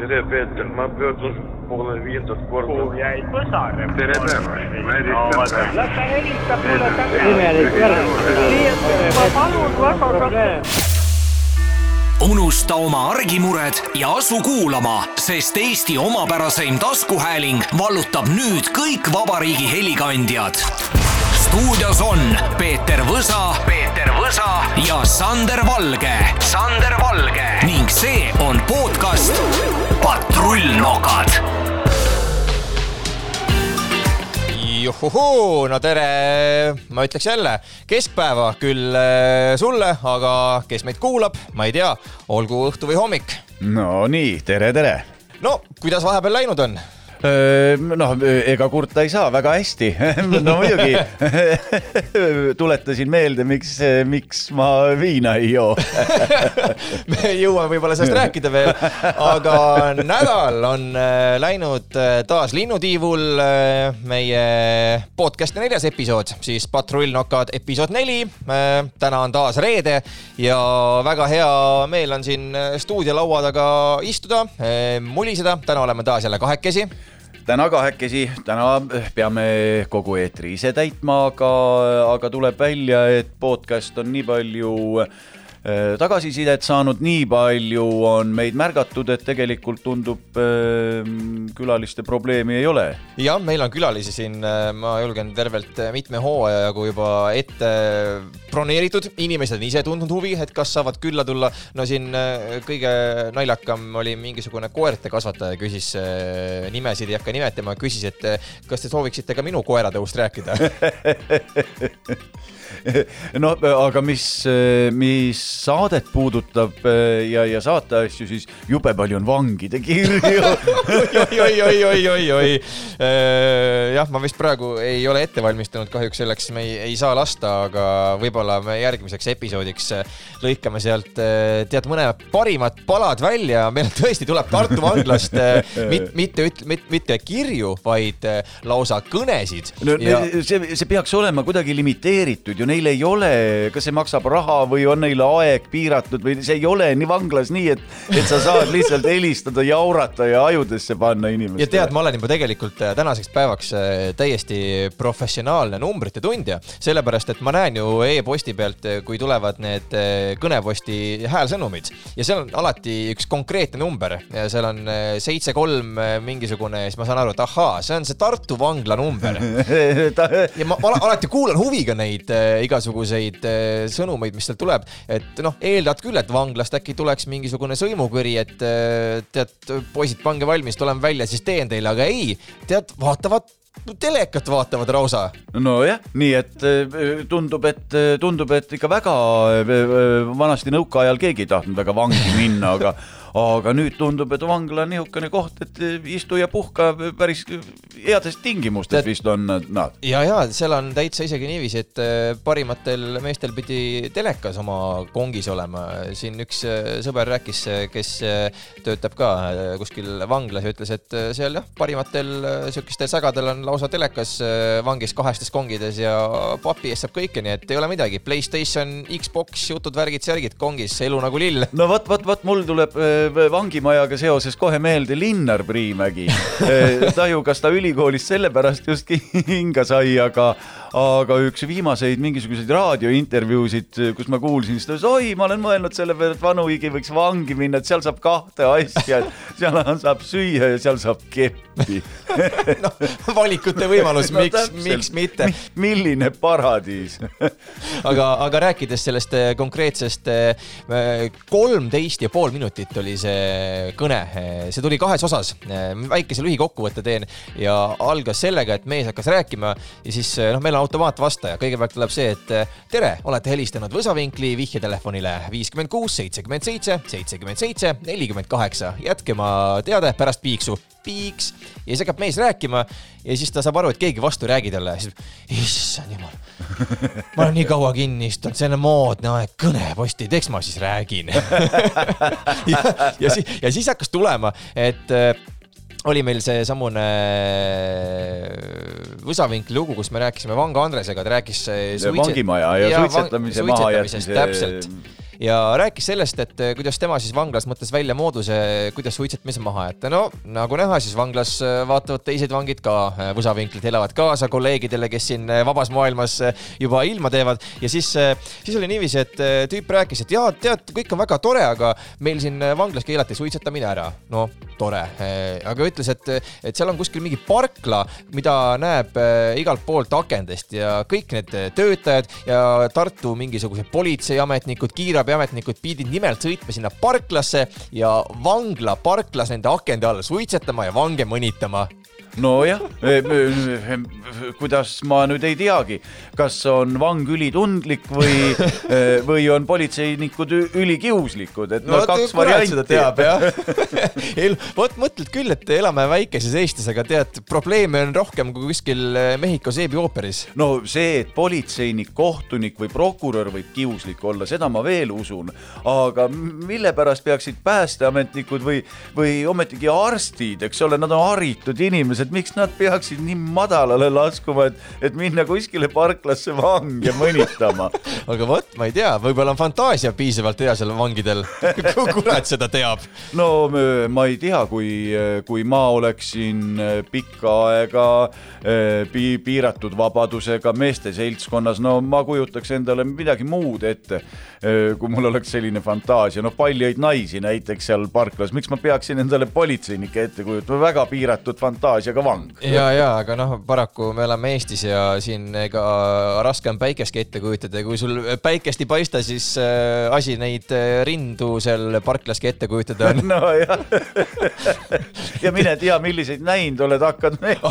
tere, Peeter, ma pöördun poole viiendat korda. kuhu jäi põsar? tere päevast, ma helistan. las ta helistab mulle imelik värk. tagasi. ma palun väga, unusta oma argimured ja asu kuulama, sest Eesti omapäraseim taskuhääling vallutab nüüd kõik vabariigi helikandjad. Stuudios on Peeter Võsa, Peeter Võsa ja Sander Valge, Sander Valge ning see on podcast Patrullnokad juhuhuu, no tere, ma ütleks jälle keskpäeva küll äh, sulle, aga kes meid kuulab, ma ei tea, olgu õhtu või hommik. no nii, tere, tere. no kuidas vahepeal läinud on? noh, ega kurta ei saa, väga hästi. no muidugi tuletasin meelde, miks, miks ma viina ei joo. me jõuame võib-olla sellest rääkida veel, aga nädal on äh, läinud äh, taas linnutiivul. meie podcast'i neljas episood, siis Patrullnokad episood neli. täna on taas reede ja väga hea meel on siin äh, stuudiolaua taga istuda, muliseda, täna oleme taas jälle kahekesi täna kahekesi, täna peame kogu eetri ise täitma, aga, aga tuleb välja, et podcast on nii palju äh, tagasisidet saanud, nii palju on meid märgatud, et tegelikult tundub äh, külaliste probleemi ei ole jah, meil on külalisi siin, ma julgen tervelt mitme hooaja jagu juba ette broneeritud, inimesed on ise tundnud huvi, et kas saavad külla tulla. no siin äh, kõige naljakam oli mingisugune koerte kasvataja, küsis äh, nimesid ei hakka nimetama, küsis, et äh, kas te sooviksite ka minu koeratõust rääkida. no aga mis, mis saadet puudutab äh, ja, ja saateasju, siis jube palju on vangide kirju. oi-oi-oi-oi-oi-oi. jah, ma vist praegu ei ole ette valmistunud kahjuks selleks, me ei, ei saa lasta, aga võib-olla me järgmiseks episoodiks lõikame sealt tead mõned parimad palad välja, meil tõesti tuleb Tartu vanglast mit, mitte, mitte, mitte kirju, vaid lausa kõnesid no ja see, see peaks olema kuidagi limiteeritud ju, neil ei ole, kas see maksab raha või on neil aeg piiratud või see ei ole nii vanglas nii, et, et sa saad lihtsalt helistada, jaurata ja ajudesse panna inimestele. ja tead, ma olen juba tegelikult äh, tänaseks päevaks äh, täiesti professionaalne numbrite tundja, sellepärast et ma näen ju e-posti pealt, kui tulevad need äh, kõneposti häälsõnumid ja seal on alati üks konkreetne number ja seal on äh, seitse kolm mingisugune ja siis ma saan aru, et ahaa, see on see Tartu vangla number ja ma ala- alati kuulan huviga neid äh, igasuguseid äh, sõnumeid, mis sealt tuleb, et noh, eeldad küll, et vanglast äkki tuleks mingisugune sõimukõri, et äh, tead, poisid, pange valmis, tuleme välja, siis teen teile, aga ei, tead, vaatavad telekat vaatavad lausa. nojah, nii et äh, tundub, et tundub, et ikka väga äh, vanasti nõukaajal keegi ei tahtnud väga vangi minna, aga aga nüüd tundub, et vangla on niisugune koht, et istu ja puhka päris heades tingimustes vist on nad- ja, ja seal on täitsa isegi niiviisi, et äh, parimatel meestel pidi telekas oma kongis olema. siin üks äh, sõber rääkis, kes töötab ka kuskil vanglas ja ütles, et seal jah, parimatel siukestel sägadel on lausa telekas vangis kahestes kongides ja papi eest saab kõike, nii et ei ole midagi. Playstation, Xbox, jutud, värgid, särgid kongis, elu nagu lill. no vot, vot, vot mul tuleb äh, vangimajaga seoses kohe meelde Linnar Priimägi. ta ju, kas ta ülikoolist sellepärast just hinga sai, aga, aga üks viimaseid mingisuguseid raadiointervjuusid, kus ma kuulsin, siis ta ütles, oi, ma olen mõelnud selle peale, et Vanuigi võiks vangi minna, et seal saab kahte asja, seal saab süüa ja seal saab keppi. noh, valikute võimalus, No miks, täpselt. miks mitte. milline paradiis. aga, aga rääkides sellest eh, konkreetsest eh, kolmteist ja pool minutit oli see kõne, see tuli kahes osas, väikese lühikokkuvõtte teen ja algas sellega, et mees hakkas rääkima ja siis noh, meil on automaatvastaja, kõigepealt tuleb see, et tere, olete helistanud Võsavinkli vihjetelefonile. viiskümmend kuus, seitsekümmend seitse, seitsekümmend seitse, nelikümmend kaheksa, jätke oma teade pärast piiksu piiks ja siis hakkab mees rääkima ja siis ta saab aru, et keegi vastu ei räägi talle, siis issand jumal, ma olen nii kaua kinni istunud, see on moodne aeg, kõneposti, teeks ma siis räägin. Ja, ja siis, ja siis hakkas tulema, et äh, oli meil seesamune Võsavinkli lugu, kus me rääkisime Vanga Andresega, ta rääkis äh, suitse- vangimaja ja Jaa, suitsetamise vang- mahajätmise täpselt ja rääkis sellest, et äh, kuidas tema siis vanglas mõtles välja mooduse, kuidas suitsetamise maha jätta. no nagu näha, siis vanglas äh, vaatavad teised vangid ka võsavinklit, elavad kaasa kolleegidele, kes siin vabas maailmas juba ilma teevad ja siis, siis oli niiviisi, et tüüp rääkis, et jaa, tead, kõik on väga tore, aga meil siin vanglas keelati suitsetamine ära. no tore, aga ütles, et, et seal on kuskil mingi parkla, mida näeb igalt poolt akendest ja kõik need töötajad ja Tartu mingisugused politseiametnikud, kiirabiametnikud pidid nimelt sõitma sinna parklasse ja vangla parklas nende akende all suitsetama ja vange mõnitama nojah, kuidas ma nüüd ei teagi, kas on vang ülitundlik või, või on politseinikud ülikiuslikud, et no, no kaks varianti. teab jah vot mõtled küll, et elame väikeses Eestis, aga tead, probleeme on rohkem kui kuskil Mehhiko seebiooperis. no see, et politseinik, kohtunik või prokurör võib kiuslik olla, seda ma veel usun, aga mille pärast peaksid päästeametnikud või, või ometigi arstid, eks ole, nad on haritud inimesed inimesed, miks nad peaksid nii madalale laskuma, et, et minna kuskile parklasse vange mõnitama? Aga vot, ma ei tea, võib-olla on fantaasia piisavalt hea seal vangidel kurat seda teab. no ma ei tea, kui, kui ma oleksin pikka aega pi, piiratud vabadusega meeste seltskonnas, no ma kujutaks endale midagi muud ette, kui mul oleks selline fantaasia, noh, paljaid naisi näiteks seal parklas, miks ma peaksin endale politseinikke ette kujutama, väga piiratud fantaasia ka vang. ja, ja aga noh, paraku me elame Eestis ja siin ega raske on päikeski ette kujutada. Ja kui sul päikest ei paista, siis äh, asi neid äh, rindu seal parklaski ette kujutada on. Nojah ja mine tea, milliseid näinud oled hakanud neid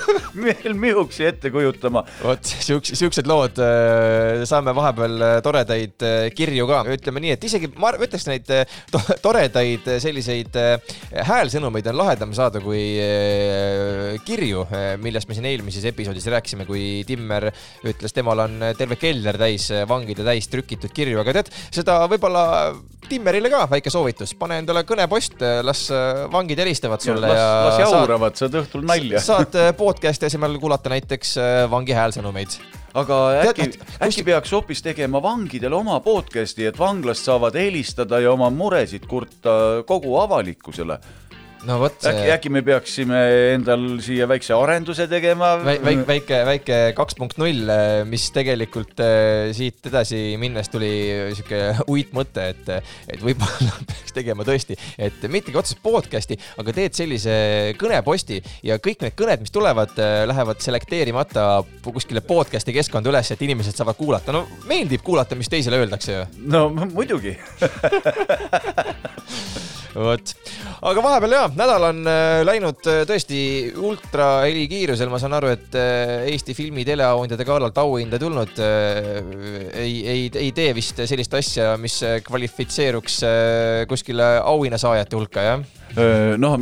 meil mihuksi ette kujutama. vot siuksed, siuksed lood, äh, saame vahepeal toredaid kirju ka, ütleme nii, et isegi ma ütleks neid toredaid selliseid häälsõnumeid on lahedam saada kui kirju, millest me siin eelmises episoodis rääkisime, kui Timmer ütles, temal on terve keller täis vangide täis trükitud kirju, aga tead, seda võib-olla Timmerile ka väike soovitus, pane endale kõnepost, las vangid helistavad sulle ja, ja las jauravad, saad õhtul nalja. saad podcast'i asemel kuulata näiteks vangi häälsõnumeid. Aga äkki, äkki peaks hoopis tegema vangidele oma podcast'i, et vanglast saavad helistada ja oma muresid kurta kogu avalikkusele no vot äkki, äkki me peaksime endal siia väikse arenduse tegema Väi,? väike, väike, väike kaks punkt null, mis tegelikult äh, siit edasi minnes tuli sihuke uitmõte, et, et võib-olla peaks tegema tõesti, et mittegi otseselt podcast'i, aga teed sellise kõneposti ja kõik need kõned, mis tulevad, äh, lähevad selekteerimata kuskile podcast'i keskkonda üles, et inimesed saavad kuulata. no meeldib kuulata, mis teisele öeldakse ju. no muidugi vot, aga vahepeal jah, nädal on äh, läinud äh, tõesti ultra helikiirusel, ma saan aru, et äh, Eesti filmi teleauhindade galalt auhinda tulnud ei, ei, ei tee vist sellist asja, mis kvalifitseeruks kuskile auhinnasaajate hulka, jah? Noh,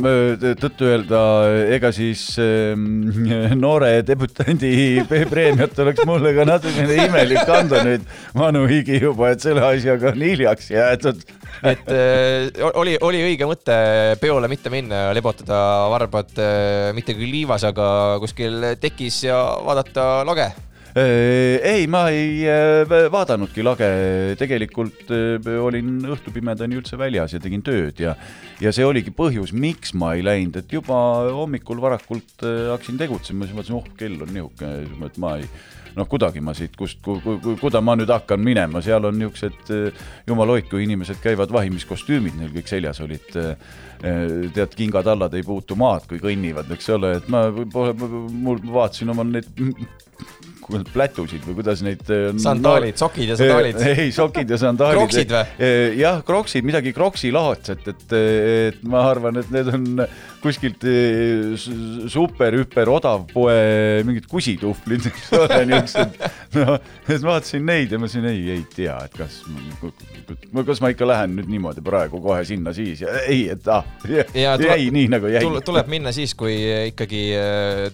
tõtt-öelda ega siis noore debütandi preemiat oleks mulle ka natukene imelik anda nüüd vanuhigi juba, et selle asjaga on hiljaks jäädud. Et äh, oli, oli õige mõte peole mitte minna ja lebotada varbad äh, mitte küll liivas, aga kuskil tekis ja vaadata lage. äh, ei, ma ei äh, vaadanudki lage, tegelikult äh, olin õhtupimedani üldse väljas ja tegin tööd ja ja see oligi põhjus, miks ma ei läinud, et juba hommikul varakult hakkasin tegutsema, siis mõtlesin, oh, kell on niisugune, et ma ei noh, kuidagi ma siit, kust ku,, ku, ku, kuida ma nüüd hakkan minema, seal on niisugused jumal hoidku, inimesed käivad vahimiskostüümid, neil kõik seljas olid. tead, kingatallad ei puutu maad, kui kõnnivad, eks ole, et ma, mul vaatasin oma neid plätusid või kuidas neid sandaalid no,, sokid ja sandaalid. ei, sokid ja sandaalid. kroksid või? jah, kroksid, midagi kroksilaadset, et, et ma arvan, et need on kuskilt super-hüper odav poe mingid kusituhvlid, eks ole, niisugused. noh, et vaatasin neid ja ma mõtlesin, ei, ei tea, et kas, kas ma ikka lähen nüüd niimoodi praegu kohe sinna siis ja ei, et ah, jäi nii nagu jäi. tuleb minna siis, kui ikkagi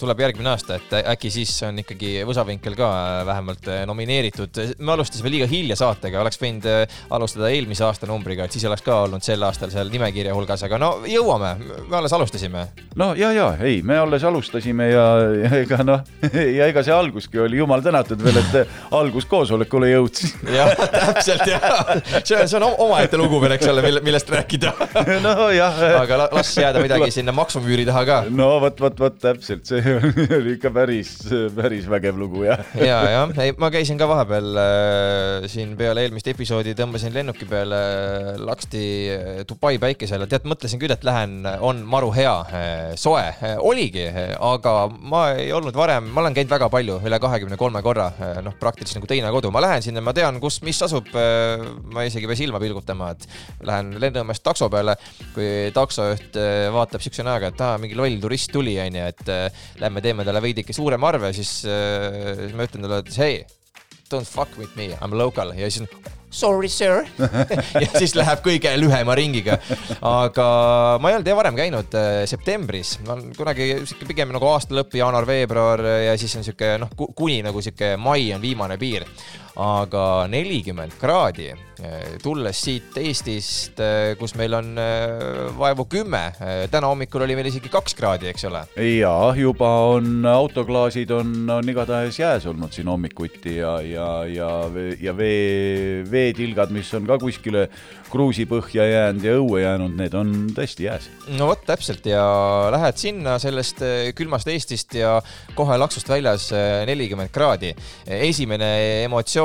tuleb järgmine aasta, et äkki siis on ikkagi võsaving Vinkel ka äh, vähemalt äh, nomineeritud. me alustasime liiga hilja saatega, oleks võinud alustada eelmise aasta numbriga, et siis oleks ka olnud sel aastal seal nimekirja hulgas, aga no jõuame, me alles alustasime alustasime. no ja, ja ei, me alles alustasime ja, ja ega noh, ja ega see alguski oli jumal tänatud veel, et alguskoosolekule jõudsin. jah, täpselt jah, see on, see on omaette lugu veel, eks ole, mille, millest rääkida. nojah, aga la- las jääda midagi sinna maksumüüri taha ka. no vot, vot, vot täpselt, see oli ikka päris, päris vägev lugu jah. ja, jah, ei, ma käisin ka vahepeal äh, siin peale eelmist episoodi, tõmbasin lennuki peale äh, laksti äh, Dubai päikesele, tead, mõtlesin küll, et lähen, on maru hea, soe, oligi, aga ma ei olnud varem, ma olen käinud väga palju, üle kahekümne kolme korra, noh, praktiliselt nagu teine kodu, ma lähen sinna, ma tean, kus, mis asub, ma isegi ei pea silma pilgutama, et lähen Lennumäest takso peale, kui taksojuht äh, vaatab siukse näoga, et aa, mingi loll turist tuli, onju, et äh, lähme teeme talle veidike suurema arve, siis äh, siis ma ütlen talle, et hei, don't fuck with me, I m local. Ja siis sorry sir ja siis läheb kõige lühema ringiga. aga ma ei olnud varem käinud äh, septembris, ma olen kunagi sihuke pigem nagu aasta lõpp, jaanuar-veebruar ja siis on sihuke noh, kuni nagu sihuke mai on viimane piir. Aga nelikümmend kraadi, tulles siit Eestist, kus meil on äh, vaevu kümme, täna hommikul oli meil isegi kaks kraadi, eks ole. ja juba on autoklaasid on, on igatahes jääs olnud siin hommikuti ja, ja, ja, ja vee, veetilgad, mis on ka kuskile kruusipõhja jäänud ja õue jäänud, need on tõesti jääs. no vot, täpselt ja lähed sinna sellest külmast Eestist ja kohe laksust väljas nelikümmend kraadi. esimene emotsioon.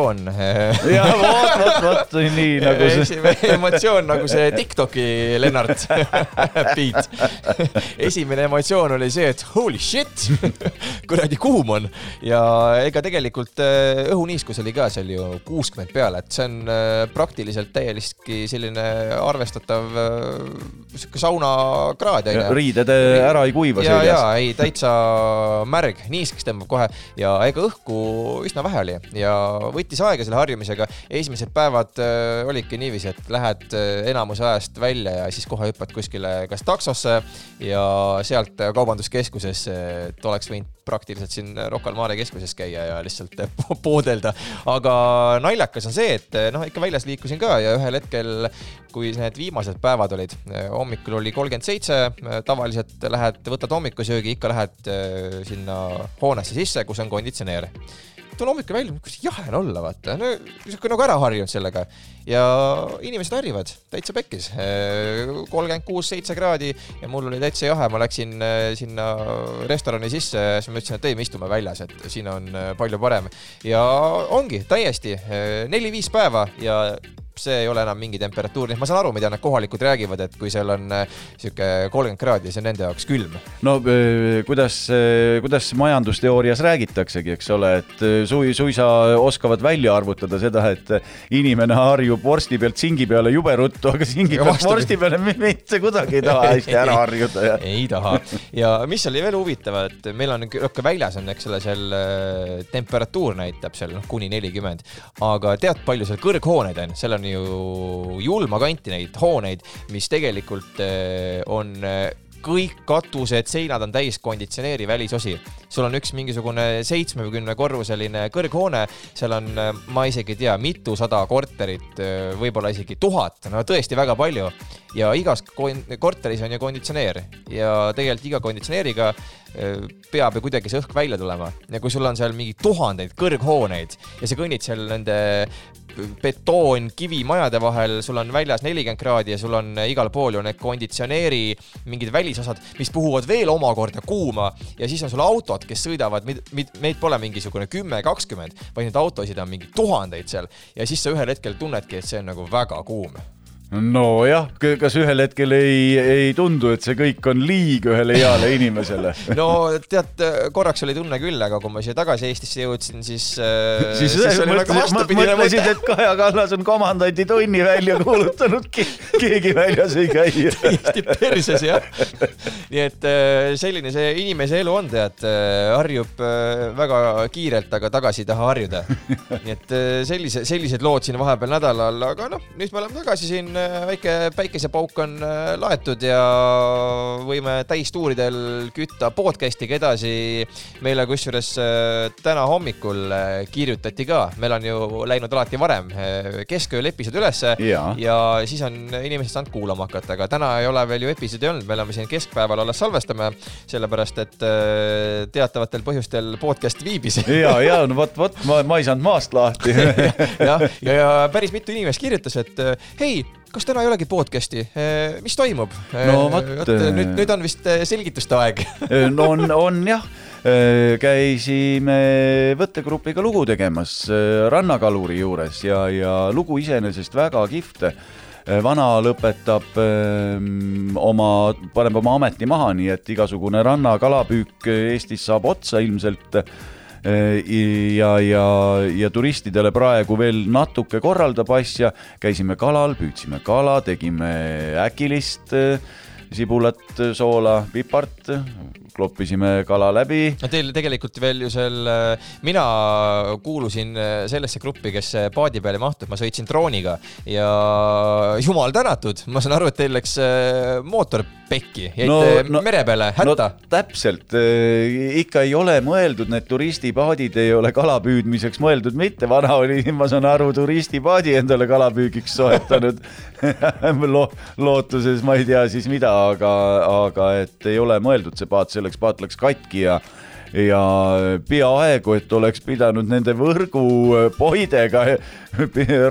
Ja vot, vot, vot nii nagu see. emotsioon nagu see Tiktoki Lennart beat. esimene emotsioon oli see, et holy shit, kuradi kuum on ja ega tegelikult äh, õhuniiskus oli ka seal ju kuuskümmend peale, et see on äh, praktiliselt täiesti selline arvestatav äh, sihuke saunakraad onju. riided ära ei kuiva ja, ja ei täitsa märg, niiskeks tõmbab kohe ja ega õhku üsna vähe oli ja võttis aega selle harjumisega. esimesed päevad äh, olidki niiviisi, et lähed äh, enamuse ajast välja ja siis kohe hüppad kuskile kas taksosse ja sealt äh, kaubanduskeskusesse, et oleks võinud praktiliselt siin Rocca al Mare keskuses käia ja lihtsalt äh, po- poodelda. aga naljakas on see, et äh, noh, ikka väljas liikusin ka ja ühel hetkel, kui need viimased päevad olid, hommikul oli kolmkümmend seitse, tavaliselt lähed, võtad hommikusöögi, ikka lähed äh, sinna hoonesse sisse, kus on konditsioneer tulen hommikul välja, kuidas jahe on olla, vaata, no sihuke nagu ära harjunud sellega. Ja inimesed harjuvad täitsa pekkis. kolmkümmend kuus, seitse kraadi ja mul oli täitsa jahe, ma läksin äh, sinna restorani sisse, siis ma ütlesin, et ei, me istume väljas, et siin on äh, palju parem. Ja ongi täiesti äh, neli-viis päeva ja see ei ole enam mingi temperatuur, nii et ma saan aru, mida need kohalikud räägivad, et kui seal on äh, sihuke kolmkümmend kraadi, see on nende jaoks külm. no öö, kuidas, kuidas majandusteoorias räägitaksegi, eks ole, et sui-, suisa oskavad välja arvutada seda, et inimene harjub vorsti pealt singi peale jube ruttu, aga singi pealt vastupidi. vorsti peale mi- mitte kuidagi ei taha hästi ära harjuda ja ei taha. Ja mis oli veel huvitav, et meil on niisugune väljas on, eks ole, seal äh, temperatuur näitab seal noh, kuni nelikümmend, aga tead, palju seal kõrghooneid on, seal on ju julma kanti neid hooneid, mis tegelikult äh, on äh, kõik katused, seinad on täis konditsioneeri välisosi. sul on üks mingisugune seitsmekümne korruseline kõrghoone, seal on, ma isegi ei tea, mitusada korterit, võib-olla isegi tuhat, no tõesti väga palju. ja igas korteris on ju konditsioneer ja tegelikult iga konditsioneeriga eh, peab ju kuidagi see õhk välja tulema ja kui sul on seal mingi tuhandeid kõrghooneid ja sa kõnnid seal nende betoon, kivimajade vahel, sul on väljas nelikümmend kraadi ja sul on igal pool ju need konditsioneeri mingid välisosad, mis puhuvad veel omakorda kuuma. Ja siis on sul autod, kes sõidavad, meid pole mingisugune kümme, kakskümmend, vaid neid autosid on mingi tuhandeid seal. Ja siis sa ühel hetkel tunnedki, et see on nagu väga kuum nojah, kas ühel hetkel ei, ei tundu, et see kõik on liig ühele heale inimesele? no tead, korraks oli tunne küll, aga kui ma siia tagasi Eestisse jõudsin, siis, siis, siis oli nagu vastupidine mõtlesid, mõte. et Kaja Kallas on komandandi tunni välja kuulutanud, keegi väljas ei käi. täiesti perses jah. nii et äh, selline see inimese elu on, tead, harjub äh, väga kiirelt, aga tagasi ei taha harjuda. nii et äh, sellise, sellised lood siin vahepeal nädalal, aga noh, nüüd me oleme tagasi siin äh, väike päikesepauk on äh, laetud ja võime täistuuridel kütta podcast'iga edasi. meile kusjuures äh, täna hommikul äh, kirjutati ka, meil on ju läinud alati varem keskööl episood ülesse Jaa. ja siis on inimesed saanud kuulama hakata, aga täna ei ole veel ju episoodi olnud, me oleme siin keskpäeval alles salvestame, sellepärast et teatavatel põhjustel podcast viibis ja, ja no vot, vot ma, ma ei saanud maast lahti. jah, ja, ja päris mitu inimest kirjutas, et hei, kas täna ei olegi podcast'i, mis toimub? No vot, nüüd, nüüd on vist selgituste aeg. no on, on jah, käisime võttegrupiga lugu tegemas rannakaluri juures ja, ja lugu iseenesest väga kihvt. vana lõpetab öö, oma, paneb oma ameti maha, nii et igasugune rannakalapüük Eestis saab otsa ilmselt ja, ja, ja turistidele praegu veel natuke korraldab asja, käisime kalal, püüdsime kala, tegime äkilist äh, sibulat, soola, pipart, kloppisime kala läbi. no teil tegelikult veel ju seal, mina kuulusin äh, sellesse gruppi, kes äh, paadi peale ei mahtunud, ma sõitsin drooniga ja jumal tänatud, ma saan aru, et teil läks äh, mootor pekki, jäite No- no, mere peale hätta no,. täpselt, ikka ei ole mõeldud, need turistipaadid ei ole kalapüüdmiseks mõeldud mitte, vana oli, ma saan aru, turistipaadi endale kalapüügiks soetanud Lo, lootuses, ma ei tea siis mida, aga, aga et ei ole mõeldud see paat selleks, paat läks katki ja ja peaaegu, et oleks pidanud nende võrgupoidega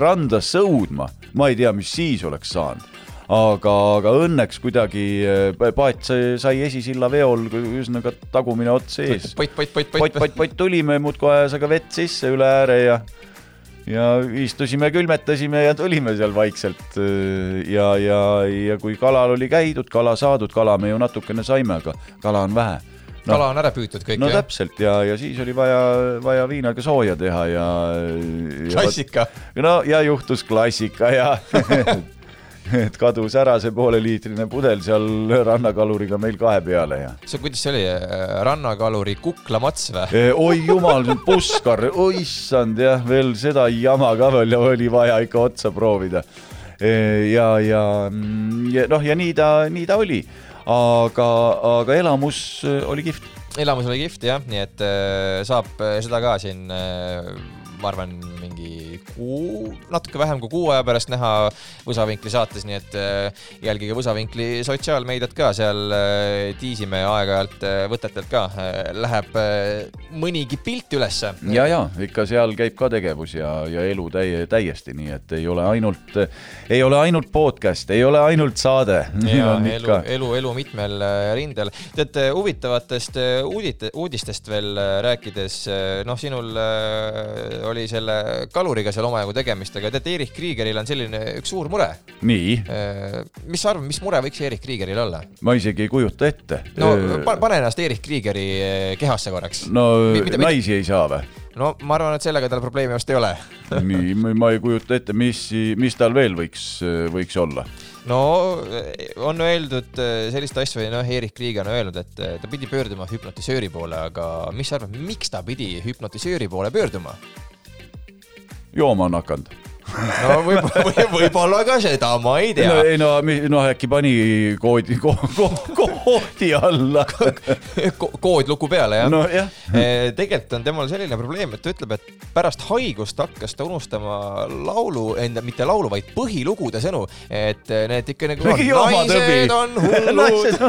randa sõudma, ma ei tea, mis siis oleks saanud. Aga, aga õnneks kuidagi eh, paat sai, sai esisilla veol, ühesõnaga tagumine ots ees. pott, pott, pott, pott, pott, pott tulime muudkui ajas aga vett sisse üle ääre ja ja istusime, külmetasime ja tulime seal vaikselt ja, ja, ja kui kalal oli käidud, kala saadud, kala me ju natukene saime, aga kala on vähe no, kala on ära püütud kõik no jah? täpselt ja, ja siis oli vaja, vaja viinaga sooja teha ja, ja. klassika. no ja juhtus klassika ja et kadus ära see pooleliitrine pudel seal rannakaluriga meil kahe peale ja. see, kuidas see oli, rannakaluri kuklamats või? oi jumal, puskar, issand jah, veel seda jama ka veel oli vaja ikka otsa proovida. ja, ja, ja noh, ja nii ta, nii ta oli, aga, aga elamus oli kihvt. elamus oli kihvt jah, nii et äh, saab äh, seda ka siin äh, ma arvan, mingi kuu, natuke vähem kui kuu aja pärast näha Võsavinkli saates, nii et äh, jälgige Võsavinkli sotsiaalmeediat ka, seal äh, tiisime aeg-ajalt äh, võtetelt ka, läheb äh, mõnigi pilt ülesse. ja, ja ikka seal käib ka tegevus ja, ja elu täie, täiesti, nii et ei ole ainult, ei ole ainult podcast, ei ole ainult saade. ja elu, elu, elu mitmel rindel. tead, huvitavatest uudite, uudistest veel rääkides, noh, sinul oli selle kaluriga seal omajagu tegemist, aga tead, Erich Kriegeril on selline üks suur mure. nii, mis sa arvad, mis mure võiks Erich Kriegeril olla? ma isegi ei kujuta ette. no pa- pane ennast Erich Kriegeri äh, kehasse korraks. no Mi- mida- mida- naisi ei saa või? no ma arvan, et sellega tal probleemi vast ei ole. nii, ma ei kujuta ette, mis, mis tal veel võiks, võiks olla. no on öeldud sellist asja või noh, Erich Krieger on öelnud, et ta pidi pöörduma hüpnotisööri poole, aga mis sa arvad, miks ta pidi hüpnotisööri poole pöörduma? Jooma on hakanud. No võib-olla või, võib-olla ka seda, ma ei no tea. ei no, noh äkki pani koodi ko,, ko, koodi alla. kood luku peale jah? nojah, tegelikult on temal selline probleem, et ta ütleb, et pärast haigust hakkas ta unustama laulu, mitte laulu, vaid põhilugude sõnu, et eh, need ikka nagu tõbi. naised on hullud.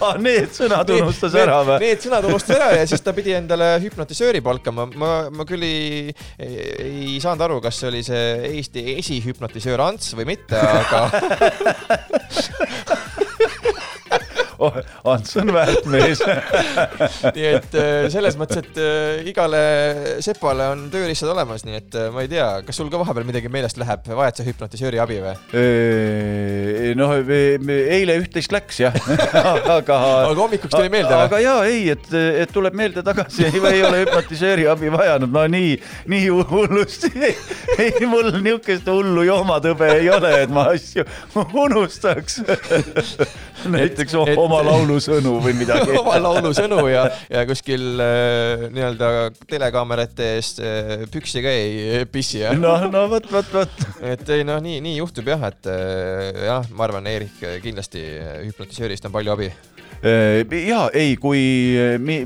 ah, need sõnad unustas ära või? Need sõnad unustas ära ja siis ta pidi endale hüpnotisööri palkama. ma, ma küll ei, ei saanud aru, kas see oli see Eesti esihüpnotisöör Ants või mitte, aga Ants on väärt mees. nii et äh, selles mõttes, et äh, igale sepale on tööriistad olemas, nii et äh, ma ei tea, kas sul ka vahepeal midagi meelest läheb, vajad sa hüpnotisööri abi või? noh, eile üht-teist läks jah, aga. aga hommikuks tuli meelde või? aga jaa, ei, et, et tuleb meelde tagasi, ei, ole hüpnotisööri abi vajanud, ma nii, nii hullusti, ei mul niisugust hullu joomatõbe ei ole, et ma asju unustaks. Näiteks et, oma laulusõnu või midagi. Oma laulusõnu ja, ja kuskil äh, nii-öelda telekaamerate ees äh, püksi ka ei pissi ja no, no vot, vot, vot. et ei noh, nii, nii juhtub jah, et äh, jah, ma arvan, Eerik kindlasti hüpnotisöörist on palju abi ja ei, kui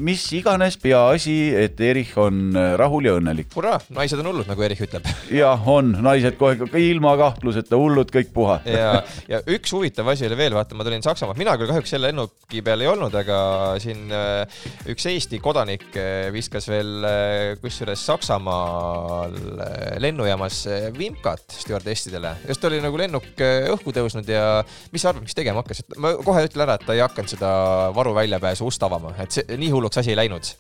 mis iganes, peaasi, et Erich on äh, rahul ja õnnelik. hurraa, naised on hullud, nagu Erich ütleb. jah, on, naised kohe ilma kahtluseta hullud, kõik puha. ja, ja üks huvitav asi oli veel, vaata, ma tulin Saksamaalt, mina küll kahjuks selle lennuki peal ei olnud, aga siin äh, üks Eesti kodanik viskas veel kusjuures Saksamaal lennujaamas vimkat stjuardessidele, just oli nagu lennuk õhku tõusnud ja mis sa arvad, mis tegema hakkas, et ma kohe ütlen ära, et ta ei hakanud seda varuväljapääsu ust avama, et see nii hulluks asi ei läinud.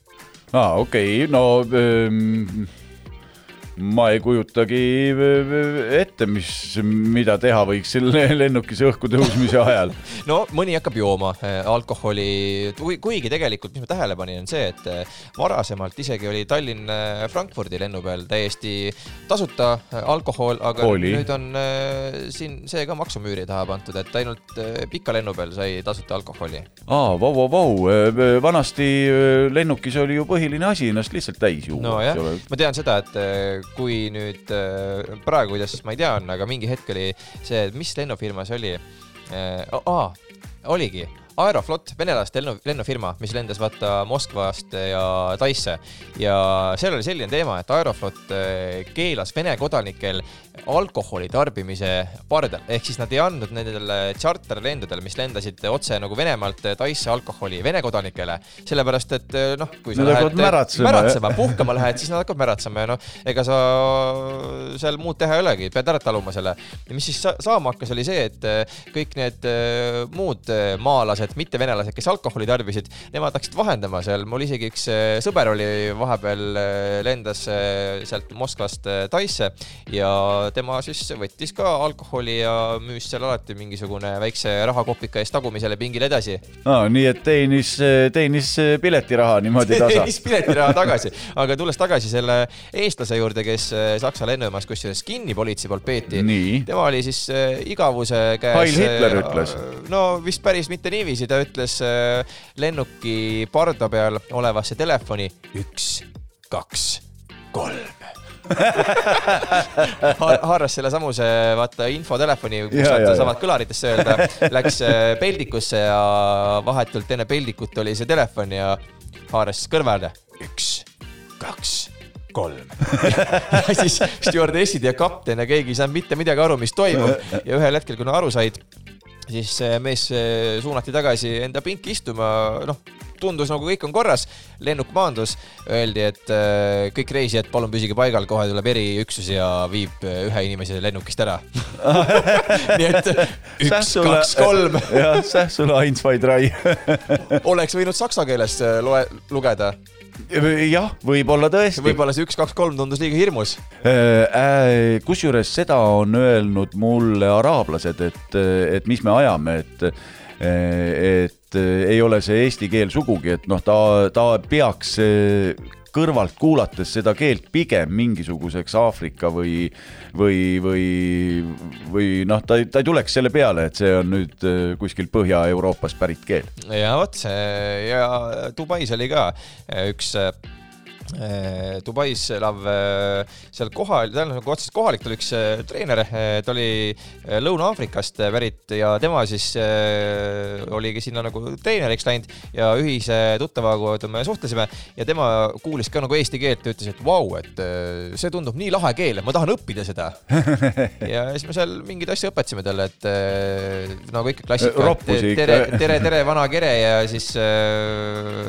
aa, okei okay., no ähm ma ei kujutagi ette, mis, mida teha võiks selle lennukis õhku tõusmise ajal. no mõni hakkab jooma äh, alkoholi, kuigi tegelikult, mis ma tähele panin, on see, et äh, varasemalt isegi oli Tallinn-Frankfurdi lennu peal täiesti tasuta äh, alkohol, aga oli. nüüd on siin see ka maksumüüri taha pandud, et ainult pika lennu peal sai tasuta alkoholi. aa, vau, vau, vau, vanasti lennukis oli ju põhiline asi ennast lihtsalt täis juua. nojah, ma tean seda, et kui nüüd äh, praegu, kuidas ma ei tea, on, aga mingi hetk oli see, mis lennufirma see oli? aa, oligi Aeroflot, venelaste lennu, lennufirma, mis lendas vaata Moskvast ja Taisse. Ja seal oli selline teema, et Aeroflot äh, keelas Vene kodanikel alkoholi tarbimise pardal, ehk siis nad ei andnud nendele tšarterlendudele, mis lendasid otse nagu Venemaalt Taisse alkoholi Vene kodanikele, sellepärast et noh, kui sa nad lähed märatsema, märatsema puhkama lähed, siis nad hakkavad märatsema ja noh, ega sa seal muud teha ei olegi, pead ära taluma selle. ja mis siis saama hakkas, oli see, et kõik need muud maalased venelased, mittevenelased, kes alkoholi tarbisid, nemad hakkasid vahendama seal, mul isegi üks äh, sõber oli vahepeal, äh, lendas äh, sealt Moskvast Taisse ja tema siis võttis ka alkoholi ja müüs seal alati mingisugune väikse rahakopika eest tagumisele pingile edasi ah,. nii et teenis, teenis piletiraha niimoodi tasa teenis piletiraha tagasi, aga tulles tagasi selle eestlase juurde, kes Saksa lennujaamas kusjuures kinni politsei poolt peeti, tema oli siis igavuse käes. Heil Hitler ütles. no vist päris mitte niiviisi niiviisi ta ütles äh, lennuki parda peal olevasse telefoni üks, kaks, kolm. Haaras selle samuse vaata infotelefoni, kus saad samad kõlaritesse öelda, läks äh, peldikusse ja vahetult enne peldikut oli see telefon ja haaras kõrvale üks, kaks kolm. Ja siis stjuardessid ja kapten ja keegi ei saanud mitte midagi aru, mis toimub. Ja ühel hetkel, kui nad aru said, siis mees suunati tagasi enda pinki istuma, noh, tundus nagu kõik on korras, lennuk maandus, öeldi, et eh, kõik reisijad, palun püsige paigal, kohe tuleb eriüksus ja viib eh, ühe inimese lennukist ära. Nii et üks, kaks, kolm. jah, säh sulle Heinz Weidrai oleks võinud saksa keeles loe, lugeda jah, võib-olla tõesti. võib-olla see üks, kaks, kolm tundus liiga hirmus äh,. äh kusjuures seda on öelnud mulle araablased, et, et mis me ajame, et et ei ole see eesti keel sugugi, et noh, ta, ta peaks kõrvalt kuulates seda keelt pigem mingisuguseks Aafrika või, või, või, või noh, ta, ta ei tuleks selle peale, et see on nüüd äh, kuskil Põhja-Euroopast pärit keel. ja vot see ja Dubais oli ka üks äh, Dubais elav eh, seal kohal, tähendab nagu otseselt kohalik, ta oli üks eh, treener, ta oli Lõuna-Aafrikast pärit ja tema siis oligi sinna nagu treeneriks läinud ja ühise tuttavaga me suhtlesime ja tema kuulis ka nagu eesti keelt ja ütles, et vau, et see tundub nii lahe keel, et ma tahan õppida seda. ja siis me seal mingeid asju õpetasime talle, et nagu ikka klassika, tere, tere, tere, vana kere ja siis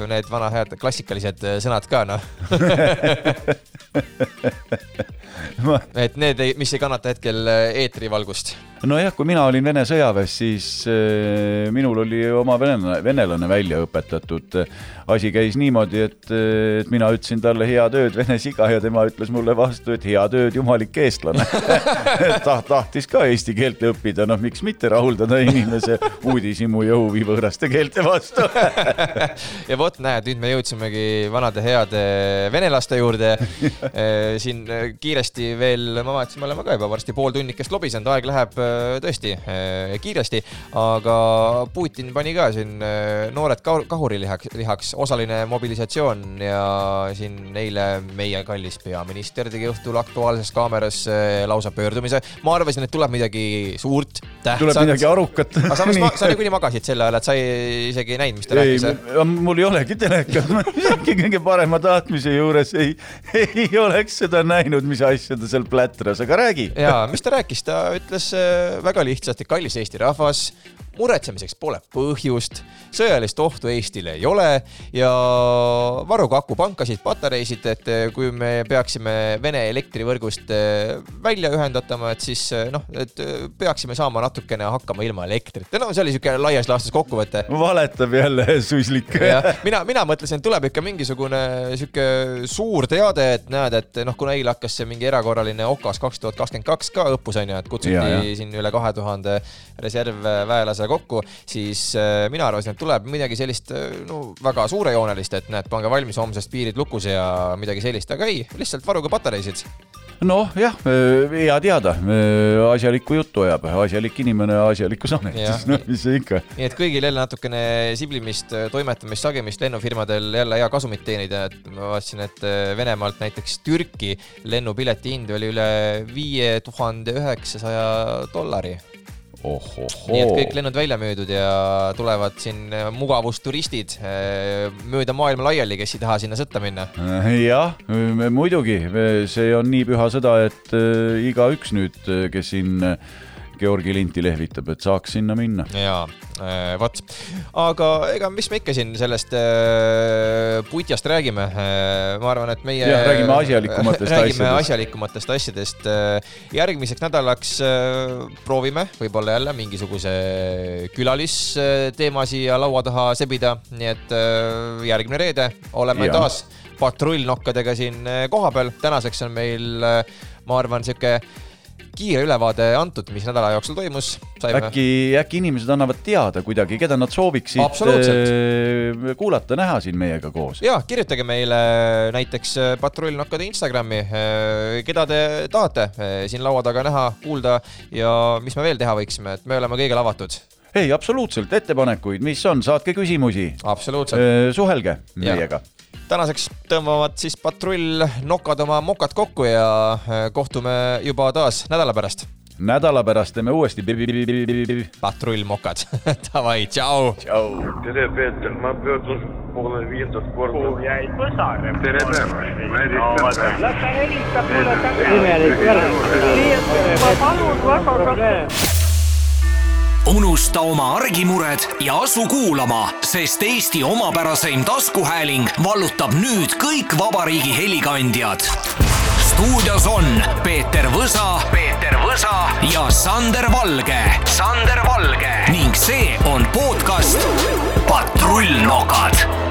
need vana head klassikalised sõnad ka noh et need, mis ei kannata hetkel eetrivalgust nojah, kui mina olin Vene sõjaväes, siis äh, minul oli oma venelane, venelane välja õpetatud. asi käis niimoodi, et, et mina ütlesin talle head ööd, vene siga, ja tema ütles mulle vastu, et head ööd, jumalik eestlane. Ta tahtis ka eesti keelt õppida, noh, miks mitte rahuldada inimese uudishimu ja huvi võõraste keelte vastu? Ja vot näed, nüüd me jõudsimegi vanade heade venelaste juurde. Siin kiiresti veel, ma vaatasin, me oleme ka juba varsti pool tunnikest lobisenud, aeg läheb äh, tõesti äh, kiiresti, aga Putin pani ka siin äh, noored ka- kahurilihaks, lihaks, osaline mobilisatsioon ja siin eile meie kallis peaminister tegi õhtul Aktuaalses Kaameras äh, lausa pöördumise. ma arvasin, et tuleb midagi suurt, tuleb tähtsat. midagi arukat. aga samas ma, sa niikuinii magasid sel ajal, et sa ei, isegi ei näinud, mis ta rääkis., mul ei olegi telekat, ma isegi kõige parema tahtmise juures ei, ei oleks seda näinud, mis asja ta seal plätras, aga räägi. ja mis ta rääkis, ta ütles äh, väga lihtsalt, et kallis Eesti rahvas, muretsemiseks pole põhjust, sõjalist ohtu Eestile ei ole ja varuge akupankasid, patareisid, et äh, kui me peaksime Vene elektrivõrgust äh, välja ühendatama, et siis äh, noh, et peaksime saama natukene hakkama ilma elektrita, no see oli niisugune laias laastus kokkuvõte valetab jälle suslik. mina, mina mõtlesin, tuleb ikka mingisugune sihuke suur teade, et näed, et noh, kuna eile hakkas see mingi erakorraline OKAS kaks tuhat kakskümmend kaks ka õppus onju, et kutsuti ja. ja. siin üle kahe tuhande reservväelase kokku, siis äh, mina arvasin, et tuleb midagi sellist äh, no väga suurejoonelist, et näed, pange valmis homsest piirid lukus ja midagi sellist, aga ei, lihtsalt varuge patareisid. noh, jah, hea teada, asjalikku juttu ajab, asjalik inimene asjalikus ametis, noh, mis see ikka. nii et kõigil jälle natukene siblimist, toimetamist, sagemist lennufirmadel jälle hea kasumit teenida, et ma vaatasin, et äh, Venemaalt näiteks Türki lennupileti hind oli üle viie tuhande üheksasaja dollari. Nii et kõik lennud välja müüdud ja tulevad siin äh, mugavusturistid äh, mööda maailma laiali, kes ei taha sinna sõtta minna. jah, muidugi, see on nii püha sõda, et igaüks nüüd, kes siin Georgi linti lehvitab, et saaks sinna minna. jaa, vot, aga ega mis me ikka siin sellest äh, putjast räägime, ma arvan, et meie Jah, räägime asjalikumatest räägime asjadest. asjalikumatest asjadest. järgmiseks nädalaks äh, proovime võib-olla jälle mingisuguse külalisteema siia laua taha sebida, nii et äh, järgmine reede oleme ja. taas patrullnokkadega siin äh, kohapeal, tänaseks on meil, ma arvan, sihuke kiire ülevaade antud, mis nädala jooksul toimus. äkki, äkki inimesed annavad teada kuidagi, keda nad sooviksid äh, kuulata, näha siin meiega koos. ja kirjutage meile näiteks äh, patrullnokkade Instagrami, keda te tahate äh, siin laua taga näha, kuulda ja mis me veel teha võiksime, et me oleme kõigile avatud. ei, absoluutselt, ettepanekuid, mis on, saatke küsimusi, absoluutselt. suhelge meiega. Tänaseks tõmbavad siis patrullnokad oma mokad kokku ja äh, kohtume juba taas nädala pärast. nädala pärast teeme uuesti. patrullmokad, davai, tšau. tere, Peeter, ma pöördun poole viiendat korda. jäid põsare. tere päevast, ma las ta helistab mulle tagasi. imelik jälle. ma palun väga probleem. Unusta oma argimured ja asu kuulama, sest Eesti omapäraseim taskuhääling vallutab nüüd kõik vabariigi helikandjad. stuudios on Peeter Võsa, Peeter Võsa ja Sander Valge, Sander Valge. Ning see on podcast Patrullnokad